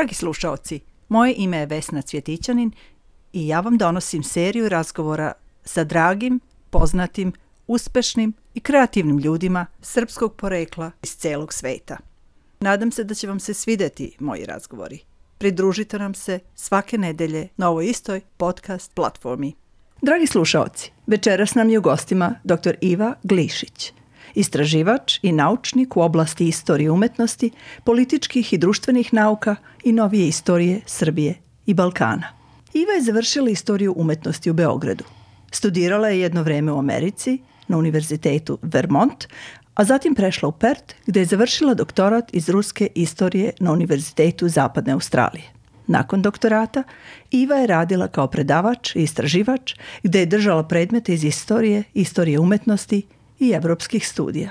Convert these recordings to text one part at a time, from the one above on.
Dragi slušaoci, moje ime je Vesna Cvjetićanin i ja vam donosim seriju razgovora sa dragim, poznatim, uspešnim i kreativnim ljudima srpskog porekla iz celog sveta. Nadam se da će vam se svideti moji razgovori. Pridružite nam se svake nedelje na ovoj istoj podcast platformi. Dragi slušaoci, večeras nam je u gostima dr. Iva Glišić, istraživač i naučnik u oblasti istorije umetnosti, političkih i društvenih nauka i novije istorije Srbije i Balkana. Iva je završila istoriju umetnosti u Beogradu. Studirala je jedno vreme u Americi, na univerzitetu Vermont, a zatim prešla u Perth gde je završila doktorat iz ruske istorije na Univerzitetu Zapadne Australije. Nakon doktorata, Iva je radila kao predavač i istraživač gde je držala predmete iz istorije, istorije umetnosti i evropskih studija.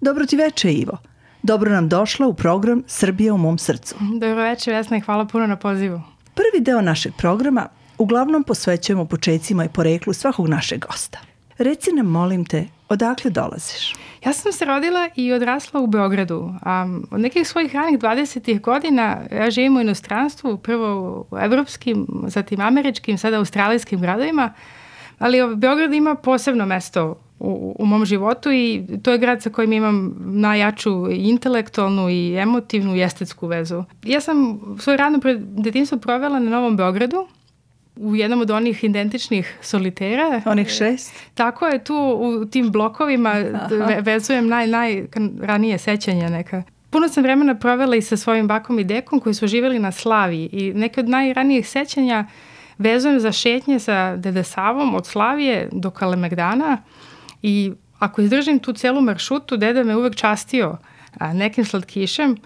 Dobro ti veče, Ivo. Dobro nam došla u program Srbija u mom srcu. Dobro veče, Vesna i hvala puno na pozivu. Prvi deo našeg programa uglavnom posvećujemo počecima i poreklu svakog našeg gosta. Reci nam, molim te, odakle dolaziš? Ja sam se rodila i odrasla u Beogradu. Um, od nekih svojih ranih 20. godina ja živim u inostranstvu, prvo u evropskim, zatim američkim, sada australijskim gradovima, ali Beograd ima posebno mesto u, u mom životu i to je grad sa kojim imam najjaču intelektualnu i emotivnu i estetsku vezu. Ja sam svoj radno detinstvo provela na Novom Beogradu, u jednom od onih identičnih solitera. Onih šest? Tako je, tu u tim blokovima ve vezujem naj, naj ranije sećanja neka. Puno sam vremena provela i sa svojim bakom i dekom koji su živjeli na Slaviji i neke od najranijih sećanja vezujem za šetnje sa Dede Savom od Slavije do Kalemegdana i ako izdržim tu celu maršutu, deda me uvek častio a, nekim slatkišem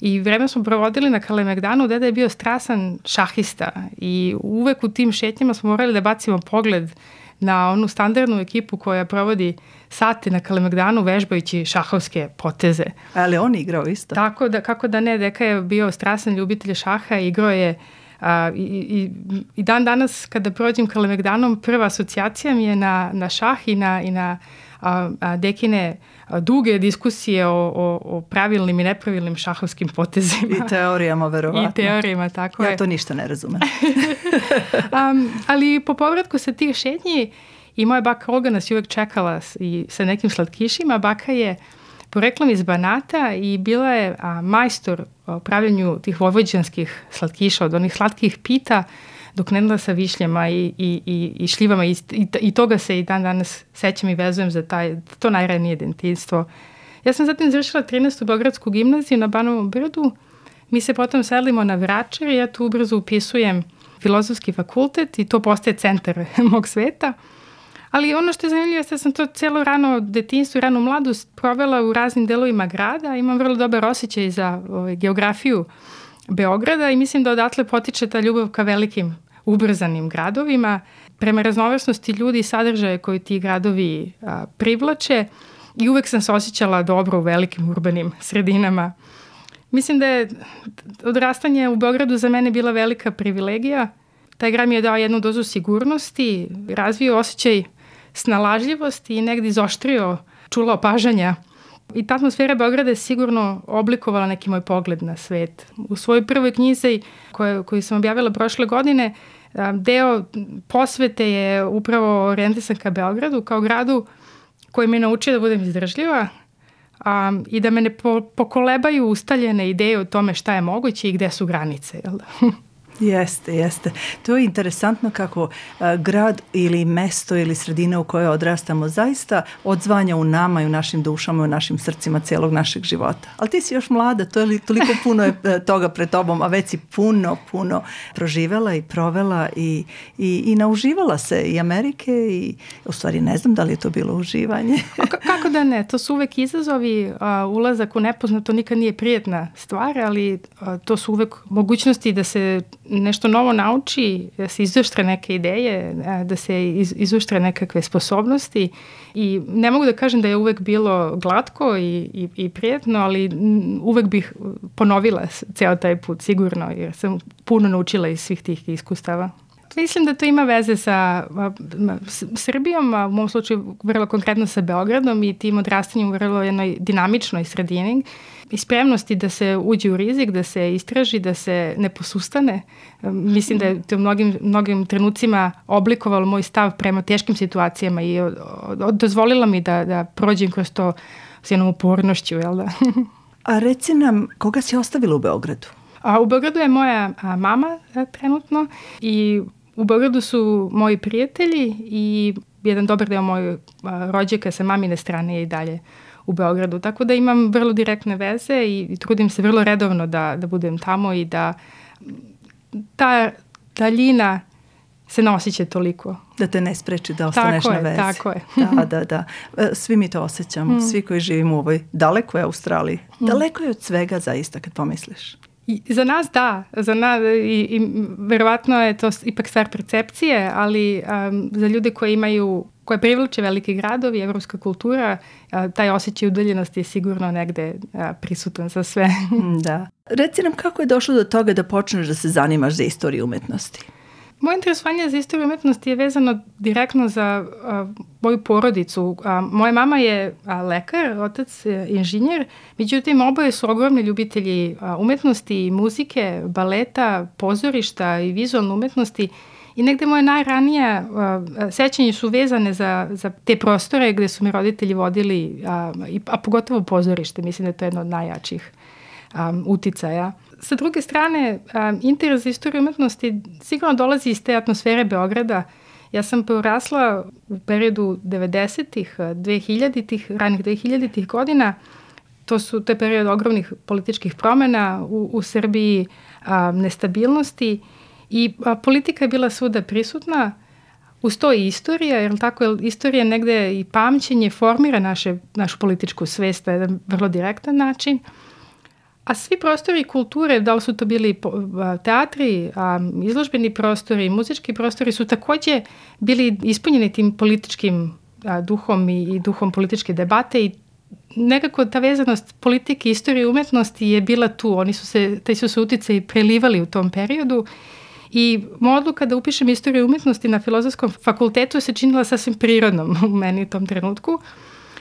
i vreme smo provodili na Kalemegdanu, deda je bio strasan šahista i uvek u tim šetnjama smo morali da bacimo pogled na onu standardnu ekipu koja provodi sate na Kalemegdanu vežbajući šahovske poteze. Ali on igrao isto? Tako da, kako da ne, deka je bio strasan ljubitelj šaha igrao je A, i, i, I dan danas kada prođem Kalemegdanom, prva asocijacija mi je na, na šah i na, i na a, a, dekine a, duge diskusije o, o, o pravilnim i nepravilnim šahovskim potezima. I teorijama, verovatno. I teorijama, tako ja je. Ja to ništa ne razumem. um, ali po povratku sa tih šetnji i moja baka Olga nas je uvek čekala i sa nekim slatkišima. Baka je poreklom iz Banata i bila je a, majstor u pravljanju tih vojvođanskih slatkiša, od onih slatkih pita, dok ne sa višljama i, i, i, i šljivama i, i, i toga se i dan danas sećam i vezujem za taj, to najranije detinstvo. Ja sam zatim završila 13. Beogradsku gimnaziju na Banovom brdu, mi se potom selimo na Vračar i ja tu ubrzo upisujem filozofski fakultet i to postaje centar mog sveta. Ali ono što je zanimljivo je da sam to celo rano detinstvo i ranu mladost provela u raznim delovima grada. Imam vrlo dobar osjećaj za ovaj, geografiju Beograda i mislim da odatle potiče ta ljubav ka velikim ubrzanim gradovima. Prema raznovrsnosti ljudi i sadržaje koji ti gradovi a, privlače i uvek sam se osjećala dobro u velikim urbanim sredinama. Mislim da je odrastanje u Beogradu za mene bila velika privilegija. Taj grad mi je dao jednu dozu sigurnosti, razvio osjećaj snalažljivosti i negdje izoštrio čula opažanja. I ta atmosfera Beograda je sigurno oblikovala neki moj pogled na svet. U svojoj prvoj knjizi koju, koju sam objavila prošle godine, deo posvete je upravo orijentisan ka Beogradu kao gradu koji me naučio da budem izdržljiva um, i da me ne po, pokolebaju ustaljene ideje o tome šta je moguće i gde su granice. Jel da? Jeste, jeste. To je interesantno kako a, grad ili mesto ili sredina u kojoj odrastamo zaista odzvanja u nama i u našim dušama i u našim srcima celog našeg života. Ali ti si još mlada, to je li, toliko puno je e, toga pred tobom, a već si puno, puno proživela i provela i, i, i nauživala se i Amerike i u stvari ne znam da li je to bilo uživanje. a kako da ne, to su uvek izazovi, a, ulazak u nepoznato nikad nije prijetna stvar, ali a, to su uvek mogućnosti da se nešto novo nauči, da se izuštre neke ideje, da se iz, izuštre nekakve sposobnosti i ne mogu da kažem da je uvek bilo glatko i, i, i prijetno, ali uvek bih ponovila ceo taj put sigurno jer sam puno naučila iz svih tih iskustava. mislim da to ima veze sa Srbijom, a u mom slučaju vrlo konkretno sa Beogradom i tim odrastanjem u vrlo jednoj dinamičnoj sredini i spremnosti da se uđe u rizik, da se istraži, da se ne posustane. Mislim da je to u mnogim, mnogim trenucima oblikovalo moj stav prema teškim situacijama i dozvolila mi da, da prođem kroz to s jednom upornošću, jel da? a reci nam, koga si ostavila u Beogradu? A, u Beogradu je moja a, mama a, trenutno i u Beogradu su moji prijatelji i jedan dobar deo mojeg rođaka sa mamine strane je i dalje u Beogradu. Tako da imam vrlo direktne veze i, i trudim se vrlo redovno da, da budem tamo i da ta daljina se ne osjeća toliko. Da te ne spreči da ostaneš tako na vezi. Tako je, da, da, da. E, svi mi to osjećamo, mm. svi koji živimo u ovoj dalekoj Australiji. Mm. Daleko je od svega zaista kad pomisliš. I, za nas da, za nas i, i verovatno je to ipak stvar percepcije, ali um, za ljude koji imaju koje privlače veliki gradovi, evropska kultura, taj osjećaj udaljenosti je sigurno negde prisutan za sve. da. Reci nam kako je došlo do toga da počneš da se zanimaš za istoriju umetnosti? Moje interesovanje za istoriju umetnosti je vezano direktno za a, moju porodicu. A, moja mama je a, lekar, otac je inženjer, međutim oboje su ogromni ljubitelji a, umetnosti, muzike, baleta, pozorišta i vizualne umetnosti I negde moje najranije uh, sećanje su vezane za, za te prostore gde su mi roditelji vodili, a, a pogotovo pozorište, mislim da je to jedno od najjačih um, uticaja. Sa druge strane, um, interes za istoriju umetnosti sigurno dolazi iz te atmosfere Beograda. Ja sam porasla u periodu 90-ih, 2000-ih, ranih 2000-ih godina. To su to je period ogromnih političkih promena u, u Srbiji, um, nestabilnosti I a, politika je bila svuda prisutna, uz to i istorija, jer tako je istorija negde i pamćenje formira naše, našu političku svest na jedan vrlo direktan način. A svi prostori kulture, da li su to bili teatri, a, izložbeni prostori, muzički prostori, su takođe bili ispunjeni tim političkim duhom i, i duhom političke debate i nekako ta vezanost politike, istorije i umetnosti je bila tu. Oni su se, taj su se utice prelivali u tom periodu I moja odluka da upišem istoriju umetnosti na filozofskom fakultetu se činila sasvim prirodnom u meni u tom trenutku.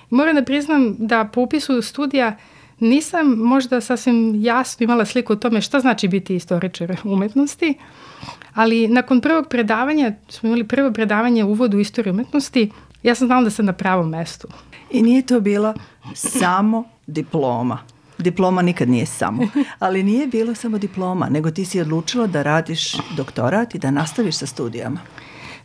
Moram da priznam da po upisu studija nisam možda sasvim jasno imala sliku o tome šta znači biti istoričar umetnosti, ali nakon prvog predavanja, smo imali prvo predavanje uvodu u istoriju umetnosti, ja sam znala da sam na pravom mestu. I nije to bila samo diploma diploma nikad nije samo, ali nije bilo samo diploma, nego ti si odlučila da radiš doktorat i da nastaviš sa studijama.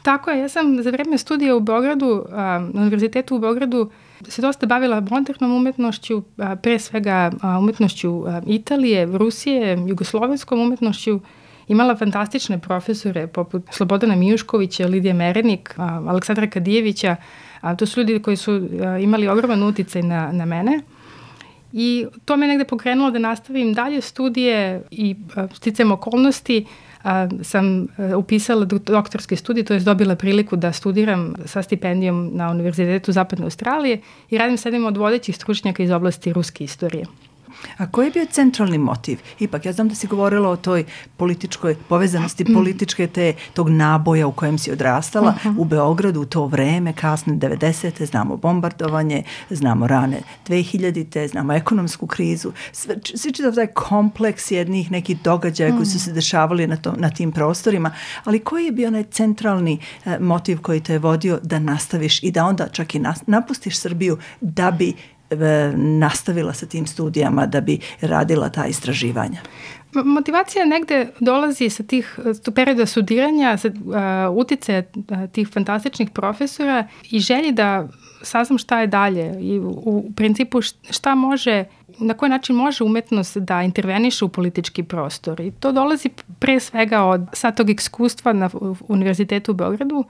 Tako je, ja sam za vreme studija u Beogradu, na univerzitetu u Beogradu, se dosta bavila modernom umetnošću, pre svega umetnošću Italije, Rusije, jugoslovenskom umetnošću, imala fantastične profesore poput Slobodana Mijuškovića, Lidija Merenik, Aleksandra Kadijevića, a to su ljudi koji su imali ogroman uticaj na, na mene. I to me negde pokrenulo da nastavim dalje studije i sticam okolnosti sam a, upisala doktorske studije, to je dobila priliku da studiram sa stipendijom na Univerzitetu Zapadne Australije i radim sa jednim od vodećih stručnjaka iz oblasti ruske istorije. A koji je bio centralni motiv? Ipak, ja znam da si govorila o toj političkoj povezanosti, političke te, tog naboja u kojem si odrastala uh -huh. u Beogradu u to vreme, kasne 90. znamo bombardovanje, znamo rane 2000. znamo ekonomsku krizu, sve, svi čitav taj kompleks jednih nekih događaja mm. koji su mm. se dešavali na, to, na tim prostorima, ali koji je bio onaj centralni eh, motiv koji te je vodio da nastaviš i da onda čak i nas, napustiš Srbiju da bi E, nastavila sa tim studijama da bi radila ta istraživanja? Motivacija negde dolazi sa tih perioda studiranja, sa uh, utice uh, tih fantastičnih profesora i želji da saznam šta je dalje i u, u principu šta može, na koji način može umetnost da interveniše u politički prostor. I to dolazi pre svega od sad tog iskustva na Univerzitetu u Beogradu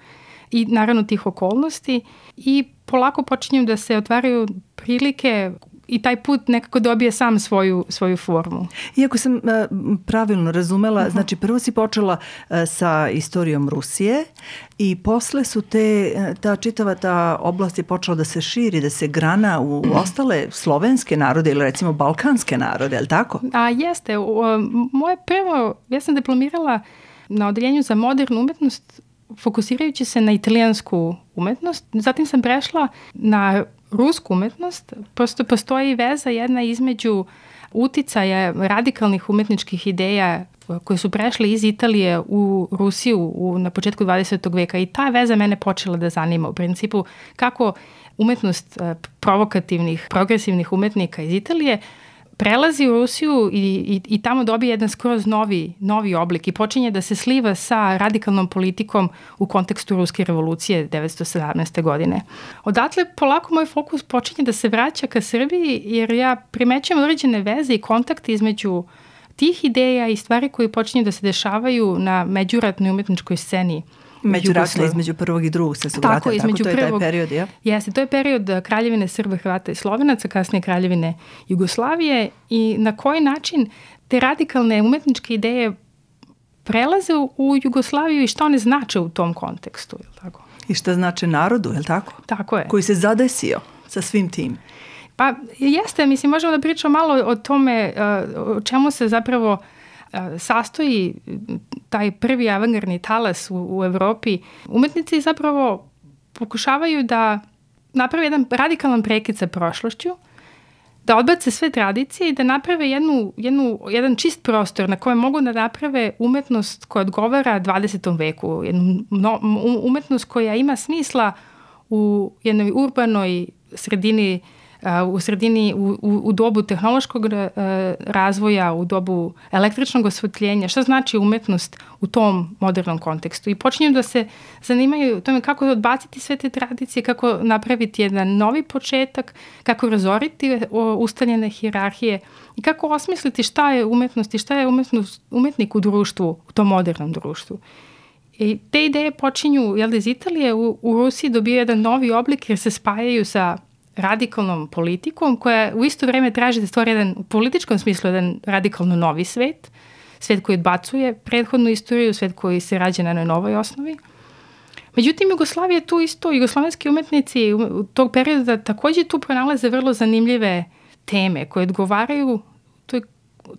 i naravno tih okolnosti i polako počinju da se otvaraju prilike i taj put nekako dobije sam svoju, svoju formu. Iako sam uh, pravilno razumela, uh -huh. znači prvo si počela uh, sa istorijom Rusije i posle su te, e, ta čitava ta oblast je počela da se širi, da se grana u, u ostale slovenske narode ili recimo balkanske narode, je li tako? A jeste. Uh, moje prvo, ja sam diplomirala na odeljenju za modernu umetnost fokusirajući se na italijansku umetnost. Zatim sam prešla na rusku umetnost. Prosto postoji veza jedna između uticaja radikalnih umetničkih ideja koje su prešle iz Italije u Rusiju u, na početku 20. veka i ta veza mene počela da zanima u principu kako umetnost uh, provokativnih, progresivnih umetnika iz Italije prelazi u Rusiju i, i, i tamo dobije jedan skroz novi, novi oblik i počinje da se sliva sa radikalnom politikom u kontekstu Ruske revolucije 1917. godine. Odatle polako moj fokus počinje da se vraća ka Srbiji jer ja primećujem određene veze i kontakte između tih ideja i stvari koje počinju da se dešavaju na međuratnoj umetničkoj sceni Međuratno između prvog i drugog se tako, vrate, između tako to je prvog, taj period, ja? Jeste, to je period uh, Kraljevine Srba, Hrvata i Slovenaca, kasnije Kraljevine Jugoslavije i na koji način te radikalne umetničke ideje prelaze u Jugoslaviju i šta one znače u tom kontekstu, je tako? I šta znače narodu, je li tako? Tako je. Koji se zadesio sa svim tim. Pa jeste, mislim, možemo da pričamo malo o tome uh, o čemu se zapravo uh, sastoji taj prvi avangardni talas u, u Evropi. Umetnici zapravo pokušavaju da naprave jedan radikalan prekid sa prošlošću, da odbace sve tradicije i da naprave jednu, jednu, jedan čist prostor na kojem mogu da naprave umetnost koja odgovara 20. veku, jednu no, umetnost koja ima smisla u jednoj urbanoj sredini u sredini, u, u, u dobu tehnološkog e, razvoja, u dobu električnog osvetljenja, šta znači umetnost u tom modernom kontekstu. I počinju da se zanimaju tome kako odbaciti sve te tradicije, kako napraviti jedan novi početak, kako razoriti ustaljene hirarhije i kako osmisliti šta je umetnost i šta je umetnost, umetnik u društvu, u tom modernom društvu. I te ideje počinju, jel da iz Italije, u, u Rusiji dobije jedan novi oblik jer se spajaju sa radikalnom politikom koja u isto vreme traži da stvori jedan, u političkom smislu, jedan radikalno novi svet, svet koji odbacuje prethodnu istoriju, svet koji se rađa na novoj osnovi. Međutim, Jugoslavija tu isto, jugoslovenski umetnici u tog perioda takođe tu pronalaze vrlo zanimljive teme koje odgovaraju toj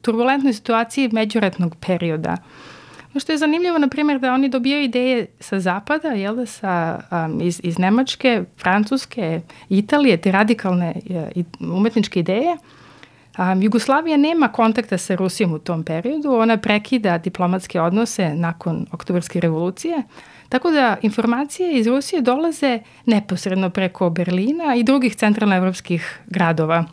turbulentnoj situaciji međuretnog perioda. Ono što je zanimljivo, na primjer, da oni dobijaju ideje sa zapada, jel da, sa, um, iz, iz Nemačke, Francuske, Italije, te radikalne uh, umetničke ideje. Um, Jugoslavija nema kontakta sa Rusijom u tom periodu, ona prekida diplomatske odnose nakon oktobarske revolucije, tako da informacije iz Rusije dolaze neposredno preko Berlina i drugih centralnoevropskih gradova.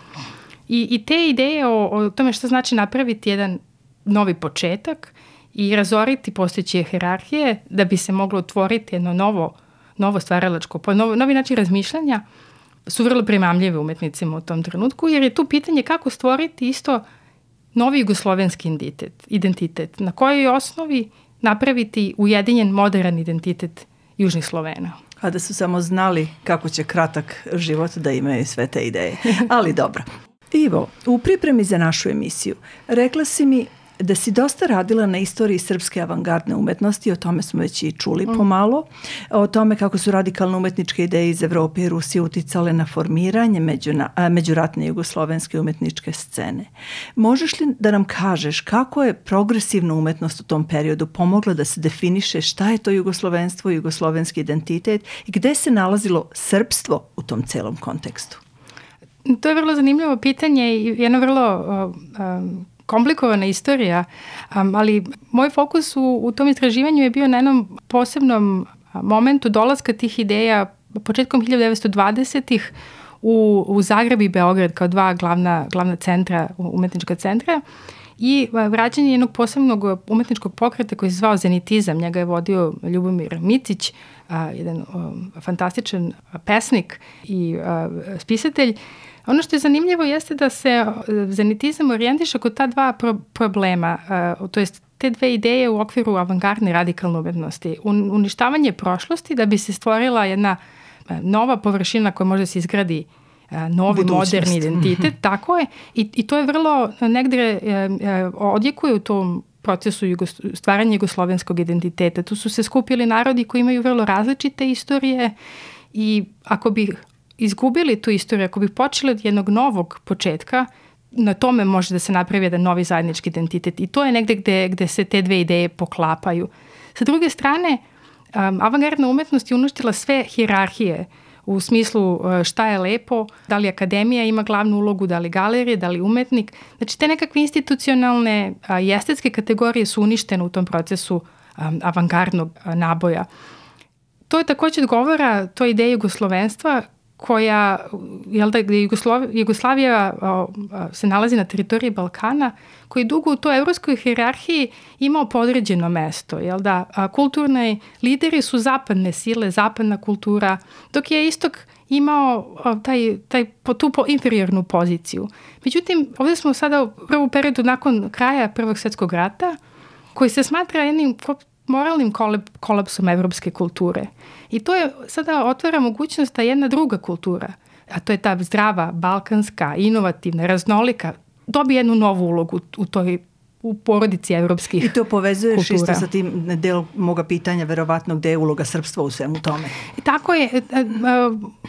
I, I te ideje o, o tome što znači napraviti jedan novi početak i razoriti postojeće hierarhije da bi se moglo otvoriti jedno novo, novo stvaralačko, novi, novi način razmišljanja su vrlo primamljive umetnicima u tom trenutku, jer je tu pitanje kako stvoriti isto novi jugoslovenski identitet, identitet na kojoj osnovi napraviti ujedinjen modern identitet Južnih Slovena. A da su samo znali kako će kratak život da imaju sve te ideje. Ali dobro. Ivo, u pripremi za našu emisiju rekla si mi da si dosta radila na istoriji srpske avangardne umetnosti, o tome smo već i čuli mm. pomalo, o tome kako su radikalne umetničke ideje iz Evrope i Rusije uticale na formiranje međuna, međuratne jugoslovenske umetničke scene. Možeš li da nam kažeš kako je progresivna umetnost u tom periodu pomogla da se definiše šta je to jugoslovenstvo, jugoslovenski identitet i gde se nalazilo srpstvo u tom celom kontekstu? To je vrlo zanimljivo pitanje i jedno vrlo uh, um, komplikovana istorija, um, ali moj fokus u, u tom istraživanju je bio na jednom posebnom momentu dolaska tih ideja početkom 1920-ih u, u Zagreb i Beograd kao dva glavna, glavna centra, umetnička centra i vraćanje jednog posebnog umetničkog pokreta koji se zvao Zenitizam. Njega je vodio Ljubomir Micić, a, jedan a, fantastičan pesnik i a, spisatelj. Ono što je zanimljivo jeste da se e, zenitizam orijentiše kod ta dva pro problema, uh, to jest te dve ideje u okviru avangardne radikalne umetnosti. Un uništavanje prošlosti da bi se stvorila jedna e, nova površina koja može da se izgradi novi Budućnost. moderni identitet, tako je. I, I to je vrlo negde e, e, odjekuje u tom procesu jugo, stvaranja jugoslovenskog identiteta. Tu su se skupili narodi koji imaju vrlo različite istorije i ako bi izgubili tu istoriju, ako bi počeli od jednog novog početka, na tome može da se napravi jedan novi zajednički identitet i to je negde gde, gde se te dve ideje poklapaju. Sa druge strane, um, avangardna umetnost je uništila sve hirarhije u smislu uh, šta je lepo, da li akademija ima glavnu ulogu, da li galerije, da li umetnik. Znači te nekakve institucionalne i estetske kategorije su uništene u tom procesu um, avangardnog naboja. To je takođe odgovara toj ideji jugoslovenstva koja, jel da, gde Jugoslavija, o, se nalazi na teritoriji Balkana, koji dugo u toj evropskoj hierarhiji imao podređeno mesto, jel da, a, kulturne lideri su zapadne sile, zapadna kultura, dok je istok imao a, taj, taj, tu po, inferiornu poziciju. Međutim, ovde smo sada u prvu periodu nakon kraja Prvog svetskog rata, koji se smatra jednim moralnim kolapsom evropske kulture. I to je sada otvara mogućnost da jedna druga kultura, a to je ta zdrava, balkanska, inovativna, raznolika, dobije jednu novu ulogu u toj u porodici evropskih I to povezuješ kultura. isto sa tim del moga pitanja, verovatno, gde je uloga srpstva u svemu tome. I tako je. E, e,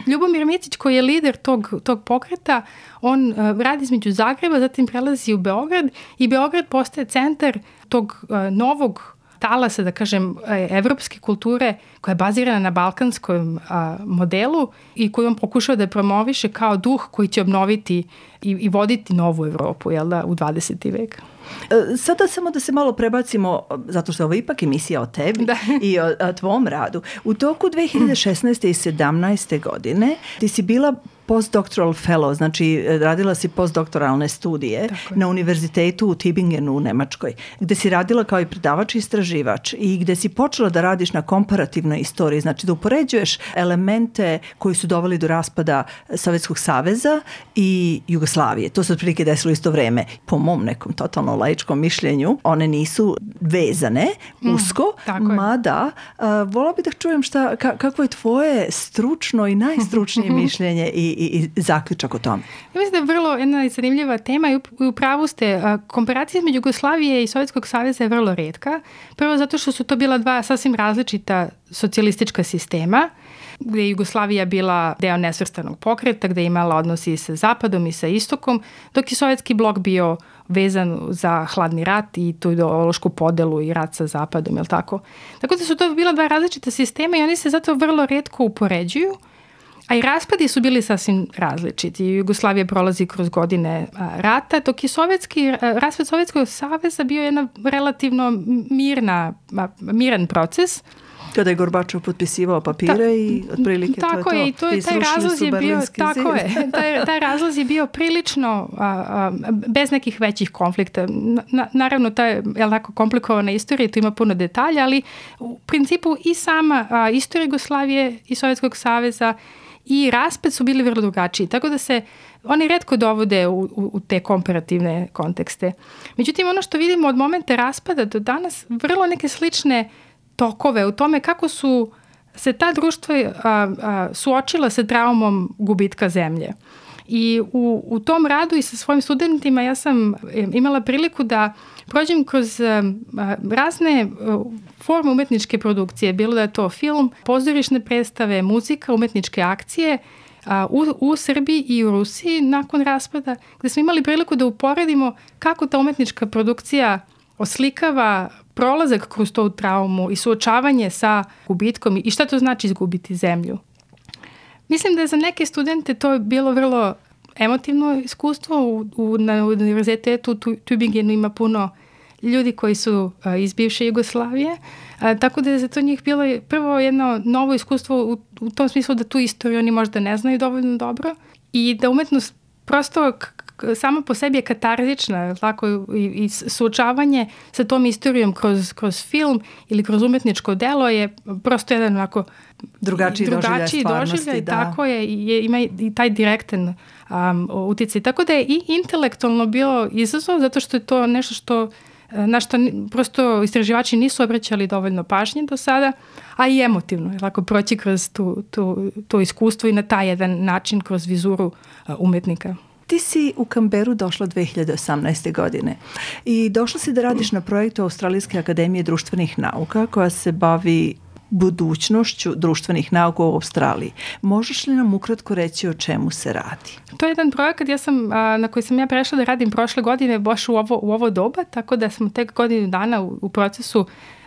Ljubomir Micić, koji je lider tog, tog pokreta, on e, radi između Zagreba, zatim prelazi u Beograd i Beograd postaje centar tog novog talasa, da kažem, e, evropske kulture koja je bazirana na balkanskom a, modelu i koju on pokušava da promoviše kao duh koji će obnoviti i, i voditi novu Evropu jel da, u 20. vek. E, sada samo da se malo prebacimo, zato što je ovo ipak emisija o tebi da. i o, o tvom radu. U toku 2016. i 17. godine ti si bila postdoctoral fellow, znači radila si postdoktoralne studije na univerzitetu u Tübingenu u Nemačkoj, gde si radila kao i predavač i istraživač i gde si počela da radiš na komparativnoj istoriji, znači da upoređuješ elemente koji su doveli do raspada Sovjetskog saveza i Jugoslavije. To se otprilike desilo isto vreme. Po mom nekom totalno laičkom mišljenju, one nisu vezane mm, usko, mm, mada uh, vola bih da čujem šta, ka, kako je tvoje stručno i najstručnije mišljenje i i, i zaključak o tome? Ja mislim da je vrlo jedna zanimljiva tema i u pravu ste. Komparacija između Jugoslavije i Sovjetskog saveza je vrlo redka. Prvo zato što su to bila dva sasvim različita socijalistička sistema gde je Jugoslavija bila deo nesvrstanog pokreta, gde je imala odnosi sa Zapadom i sa Istokom, dok je Sovjetski blok bio vezan za hladni rat i tu ideološku podelu i rat sa Zapadom, je tako? Tako da su to bila dva različita sistema i oni se zato vrlo redko upoređuju. A i raspadi su bili sasvim različiti. Jugoslavija prolazi kroz godine rata, dok je sovjetski, raspad Sovjetskog saveza bio jedna relativno mirna, miran proces. Kada je Gorbačov potpisivao papire Ta, i otprilike tako to je to. I to je, taj razlaz je bio, tako je, taj, taj razlaz je bio prilično a, a, bez nekih većih konflikta. Na, naravno, ta je tako komplikovana istorija, tu ima puno detalja, ali u principu i sama a, istorija Jugoslavije i Sovjetskog saveza i raspad su bili vrlo drugačiji, tako da se oni redko dovode u, u, u te komparativne kontekste. Međutim, ono što vidimo od momenta raspada do danas, vrlo neke slične tokove u tome kako su se ta društva a, a, suočila sa traumom gubitka zemlje. I u, u tom radu i sa svojim studentima ja sam imala priliku da prođem kroz razne forme umetničke produkcije, bilo da je to film, pozorišne predstave, muzika, umetničke akcije, u, u Srbiji i u Rusiji nakon raspada, gde smo imali priliku da uporedimo kako ta umetnička produkcija oslikava prolazak kroz tu traumu i suočavanje sa gubitkom i šta to znači izgubiti zemlju. Mislim da je za neke studente to bilo vrlo emotivno iskustvo. U, u, na univerzitetu Tübingenu ima puno ljudi koji su a, iz bivše Jugoslavije, a, tako da je za to njih bilo prvo jedno novo iskustvo u, u tom smislu da tu istoriju oni možda ne znaju dovoljno dobro i da umetnost prosto samo po sebi je katarzična, tako i, i suočavanje sa tom istorijom kroz, kroz film ili kroz umetničko delo je prosto jedan onako drugačiji, drugačiji doživljaj doživljaj, da. tako je, je, ima i taj direktan um, uticaj. Tako da je i intelektualno bio izazov zato što je to nešto što na što prosto istraživači nisu obraćali dovoljno pažnje do sada, a i emotivno, je lako proći kroz tu, tu, to iskustvo i na taj jedan način kroz vizuru umetnika. Ti si u Kamberu došla 2018. godine i došla si da radiš na projektu Australijske akademije društvenih nauka koja se bavi budućnošću društvenih nauka u Australiji. Možeš li nam ukratko reći o čemu se radi? To je jedan projekat ja sam, na koji sam ja prešla da radim prošle godine baš u ovo, u ovo doba, tako da smo tek godinu dana u, u procesu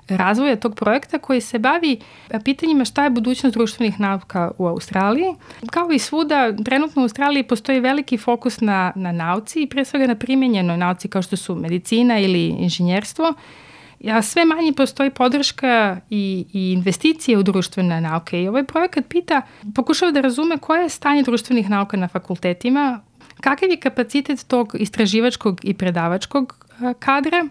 razvoja tog projekta koji se bavi pitanjima šta je budućnost društvenih nauka u Australiji. Kao i svuda, trenutno u Australiji postoji veliki fokus na, na nauci i pre svega na primenjenoj nauci kao što su medicina ili inženjerstvo. A sve manje postoji podrška i, i investicije u društvene nauke i ovaj projekat pita, pokušava da razume koje je stanje društvenih nauka na fakultetima, kakav je kapacitet tog istraživačkog i predavačkog kadra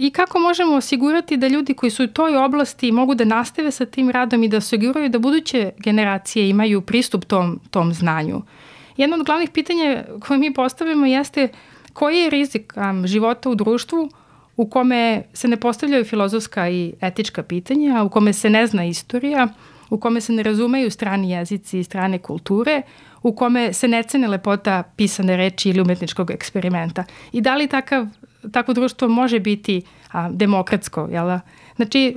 i kako možemo osigurati da ljudi koji su u toj oblasti mogu da nastave sa tim radom i da osiguraju da buduće generacije imaju pristup tom, tom znanju. Jedno od glavnih pitanja koje mi postavljamo jeste koji je rizik um, života u društvu u kome se ne postavljaju filozofska i etička pitanja, u kome se ne zna istorija, u kome se ne razumeju strani jezici i strane kulture, u kome se ne cene lepota pisane reči ili umetničkog eksperimenta. I da li takav, takvo društvo može biti a, demokratsko, jel da? Znači,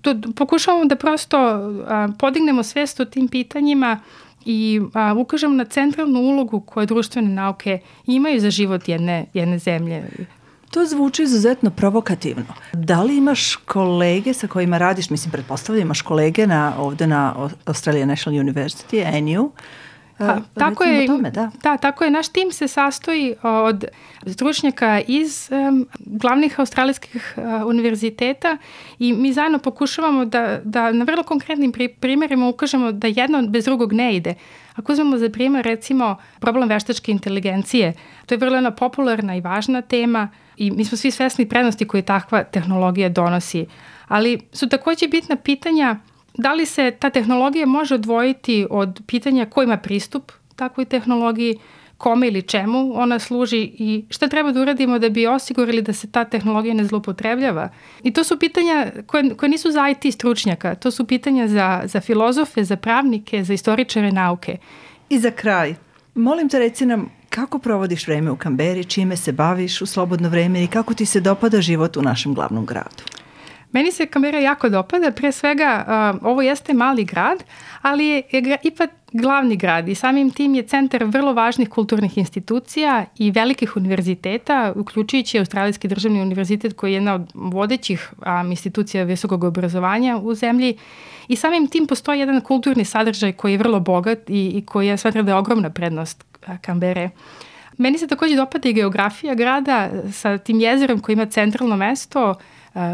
to, pokušavamo da prosto a, podignemo svest o tim pitanjima i a, ukažemo na centralnu ulogu koje društvene nauke imaju za život jedne, jedne zemlje. To zvuči izuzetno provokativno. Da li imaš kolege sa kojima radiš, mislim, pretpostavljam imaš kolege na, ovde na Australian National University, ANU, Pa, pa, tako je, tome, da. da, tako je. Naš tim se sastoji od stručnjaka iz um, glavnih australijskih uh, univerziteta i mi zajedno pokušavamo da, da na vrlo konkretnim pri, primjerima ukažemo da jedno bez drugog ne ide. Ako uzmemo za primjer recimo problem veštačke inteligencije, to je vrlo jedna popularna i važna tema i mi smo svi svesni prednosti koje takva tehnologija donosi, ali su takođe bitna pitanja da li se ta tehnologija može odvojiti od pitanja ko ima pristup takvoj tehnologiji, kome ili čemu ona služi i šta treba da uradimo da bi osigurali da se ta tehnologija ne zlopotrebljava. I to su pitanja koje, koje nisu za IT stručnjaka, to su pitanja za, za filozofe, za pravnike, za istoričare nauke. I za kraj, molim te reci nam kako provodiš vreme u Kamberi, čime se baviš u slobodno vreme i kako ti se dopada život u našem glavnom gradu? Meni se Kambera jako dopada, pre svega uh, ovo jeste mali grad, ali je, je ipak glavni grad i samim tim je centar vrlo važnih kulturnih institucija i velikih univerziteta, uključujući Australijski državni univerzitet koji je jedna od vodećih um, institucija visokog obrazovanja u zemlji. I samim tim postoji jedan kulturni sadržaj koji je vrlo bogat i, i koji je smatra da je ogromna prednost Kambere. Meni se takođe dopada i geografija grada sa tim jezerom koji ima centralno mesto,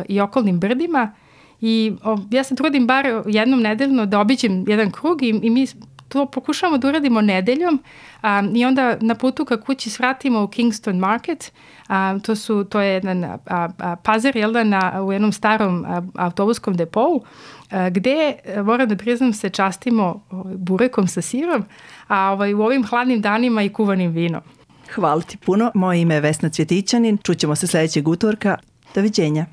i okolnim brdima i o, ja se trudim bar jednom nedeljno da obiđem jedan krug i, i mi to pokušavamo da uradimo nedeljom a, i onda na putu ka kući svratimo u Kingston Market, a, to, su, to je jedan a, a, pazar jel da, na, u jednom starom a, autobuskom depovu a, gde, moram da priznam, se častimo ovaj, burekom sa sirom, a ovaj, u ovim hladnim danima i kuvanim vinom. Hvala ti puno. Moje ime je Vesna Cvjetićanin. Čućemo se sledećeg utorka. Doviđenja.